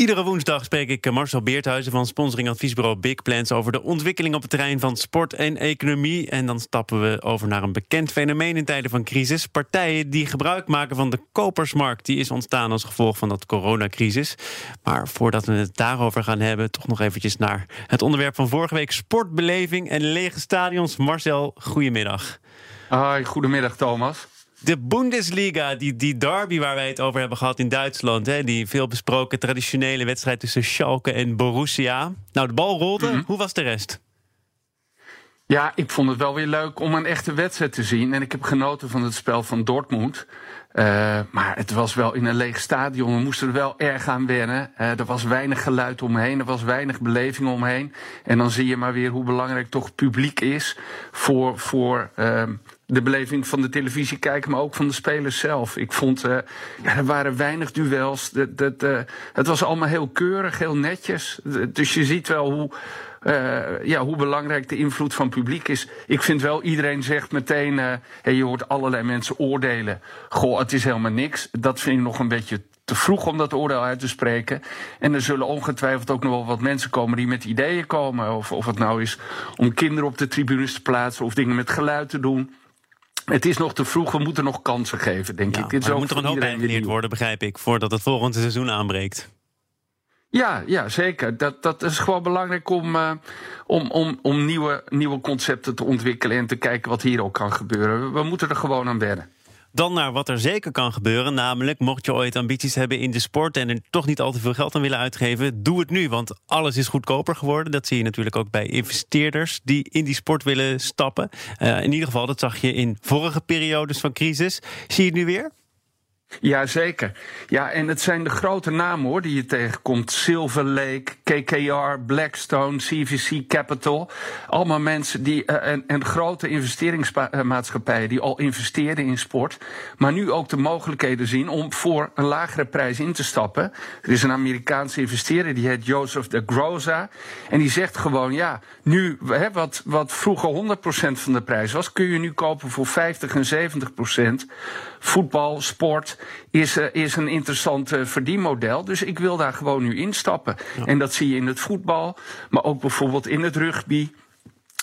Iedere woensdag spreek ik Marcel Beerthuizen van sponsoring adviesbureau Big Plans over de ontwikkeling op het terrein van sport en economie. En dan stappen we over naar een bekend fenomeen in tijden van crisis. Partijen die gebruik maken van de kopersmarkt. Die is ontstaan als gevolg van dat coronacrisis. Maar voordat we het daarover gaan hebben, toch nog eventjes naar het onderwerp van vorige week: sportbeleving en lege stadions. Marcel, goedemiddag. Hoi, goedemiddag Thomas. De Bundesliga, die, die derby waar wij het over hebben gehad in Duitsland. Hè, die veel besproken traditionele wedstrijd tussen Schalke en Borussia. Nou, de bal rolde. Mhm. Hoe was de rest? Ja, ik vond het wel weer leuk om een echte wedstrijd te zien. En ik heb genoten van het spel van Dortmund. Uh, maar het was wel in een leeg stadion. We moesten er wel erg aan wennen. Uh, er was weinig geluid omheen, er was weinig beleving omheen. En dan zie je maar weer hoe belangrijk toch publiek is voor, voor uh, de beleving van de televisie kijken, maar ook van de spelers zelf. Ik vond, uh, ja, er waren weinig duels. Dat, het was allemaal heel keurig, heel netjes. Dus je ziet wel hoe, uh, ja, hoe belangrijk de invloed van publiek is. Ik vind wel, iedereen zegt meteen, hey, je hoort allerlei mensen oordelen. Goh, het is helemaal niks. Dat vind ik nog een beetje te vroeg om dat oordeel uit te spreken. En er zullen ongetwijfeld ook nog wel wat mensen komen die met ideeën komen. Of, of het nou is om kinderen op de tribunes te plaatsen of dingen met geluid te doen. Het is nog te vroeg, we moeten nog kansen geven, denk ik. Dit er moet er een hoop bij worden, begrijp ik, voordat het volgende seizoen aanbreekt. Ja, ja zeker. Dat, dat is gewoon belangrijk om, uh, om, om, om nieuwe, nieuwe concepten te ontwikkelen en te kijken wat hier ook kan gebeuren. We, we moeten er gewoon aan wennen. Dan naar wat er zeker kan gebeuren. Namelijk, mocht je ooit ambities hebben in de sport en er toch niet al te veel geld aan willen uitgeven, doe het nu. Want alles is goedkoper geworden. Dat zie je natuurlijk ook bij investeerders die in die sport willen stappen. Uh, in ieder geval, dat zag je in vorige periodes van crisis. Zie je het nu weer? Ja, zeker. Ja, en het zijn de grote namen hoor die je tegenkomt. Silver Lake, KKR, Blackstone, CVC Capital. Allemaal mensen die, uh, en, en grote investeringsmaatschappijen die al investeerden in sport. Maar nu ook de mogelijkheden zien om voor een lagere prijs in te stappen. Er is een Amerikaanse investeerder, die heet Joseph de Groza. En die zegt gewoon, ja, nu, hè, wat, wat vroeger 100% van de prijs was, kun je nu kopen voor 50 en 70% voetbal, sport is, uh, is een interessant uh, verdienmodel. Dus ik wil daar gewoon nu instappen. Ja. En dat zie je in het voetbal, maar ook bijvoorbeeld in het rugby.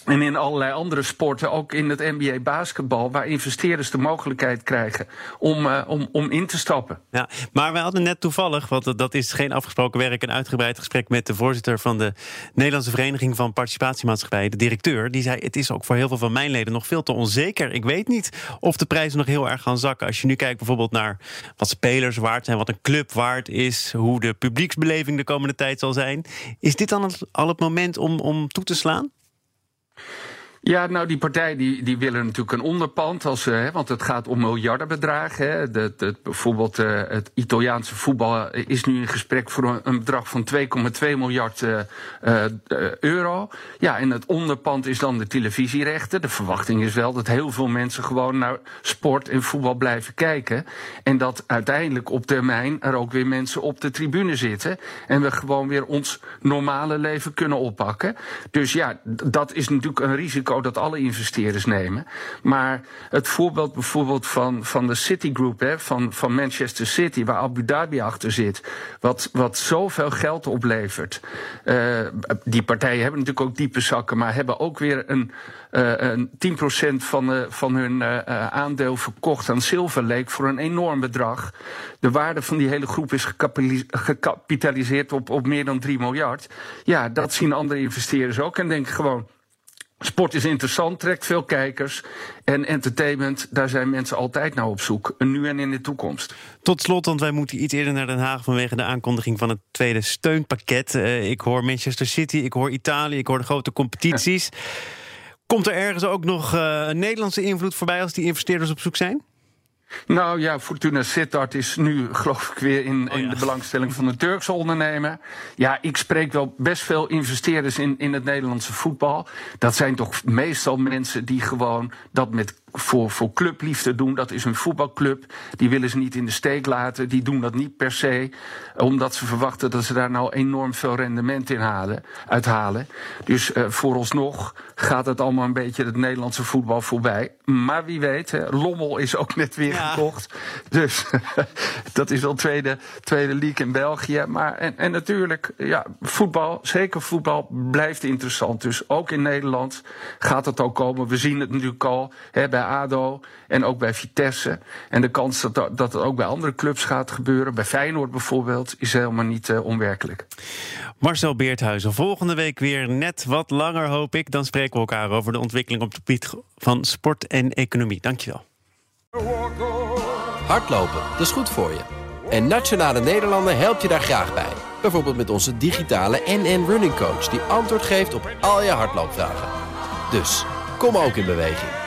En in allerlei andere sporten, ook in het NBA basketbal, waar investeerders de mogelijkheid krijgen om, uh, om, om in te stappen. Ja, maar we hadden net toevallig, want dat is geen afgesproken werk, een uitgebreid gesprek met de voorzitter van de Nederlandse Vereniging van Participatiemaatschappijen, de directeur. Die zei: Het is ook voor heel veel van mijn leden nog veel te onzeker. Ik weet niet of de prijzen nog heel erg gaan zakken. Als je nu kijkt bijvoorbeeld naar wat spelers waard zijn, wat een club waard is, hoe de publieksbeleving de komende tijd zal zijn. Is dit dan al het moment om, om toe te slaan? Ja, nou, die partij die, die willen natuurlijk een onderpand. Als, uh, hè, want het gaat om miljardenbedragen. Hè. De, bijvoorbeeld uh, het Italiaanse voetbal is nu in gesprek voor een, bedrag van 2,2 miljard euro. Ja, en het onderpand is dan de televisierechten. De verwachting is wel dat heel veel mensen gewoon naar sport en voetbal blijven kijken. En dat uiteindelijk op termijn er ook weer mensen op de tribune zitten. En we gewoon weer ons normale leven kunnen oppakken. Dus ja, dat is natuurlijk een risico dat alle investeerders nemen. Maar het voorbeeld bijvoorbeeld van, van de Citigroup, hè, van, van Manchester City, waar Abu Dhabi achter zit, wat, wat zoveel geld oplevert. Uh, die partijen hebben natuurlijk ook diepe zakken, maar hebben ook weer een, uh, een 10% van, uh, van hun aandeel verkocht aan Silver Lake voor een enorm bedrag. De waarde van die hele groep is gecapitaliseerd op, op meer dan 3 miljard. Ja, dat zien andere investeerders ook en denken gewoon Sport is interessant, trekt veel kijkers. En entertainment, daar zijn mensen altijd naar op zoek. Nu en in de toekomst. Tot slot, want wij moeten iets eerder naar Den Haag vanwege de aankondiging van het tweede steunpakket. Uh, ik hoor Manchester City, ik hoor Italië, ik hoor de grote competities. Komt er ergens ook nog uh, een Nederlandse invloed voorbij als die investeerders op zoek zijn? Nou ja, Fortuna Sittard is nu geloof ik weer in, oh, ja. de belangstelling van de Turkse ondernemer. Ja, ik spreek wel best veel investeerders in, in het Nederlandse voetbal. Dat zijn toch meestal mensen die gewoon dat met voor, voor clubliefde doen. Dat is een voetbalclub. Die willen ze niet in de steek laten. Die doen dat niet per se. Omdat ze verwachten dat ze daar nou enorm veel rendement in halen, uithalen. Dus uh, vooralsnog gaat het allemaal een beetje het Nederlandse voetbal voorbij. Maar wie weet, hè, Lommel is ook net weer gekocht. Dus dat is al tweede, tweede league in België. Maar en, en natuurlijk, ja, voetbal, zeker voetbal, blijft interessant. Dus ook in Nederland gaat het ook komen. We zien het natuurlijk al hè, bij ADO en ook bij Vitesse. En de kans dat, dat het ook bij andere clubs gaat gebeuren, bij Feyenoord bijvoorbeeld, is helemaal niet uh, onwerkelijk. Marcel Beerthuizen, volgende week weer net wat langer, hoop ik. Dan spreken we elkaar over de ontwikkeling op het gebied van sport en economie. Dankjewel. Hardlopen, dat is goed voor je. En Nationale Nederlanden helpt je daar graag bij. Bijvoorbeeld met onze digitale NN Running Coach... die antwoord geeft op al je hardloopvragen. Dus, kom ook in beweging.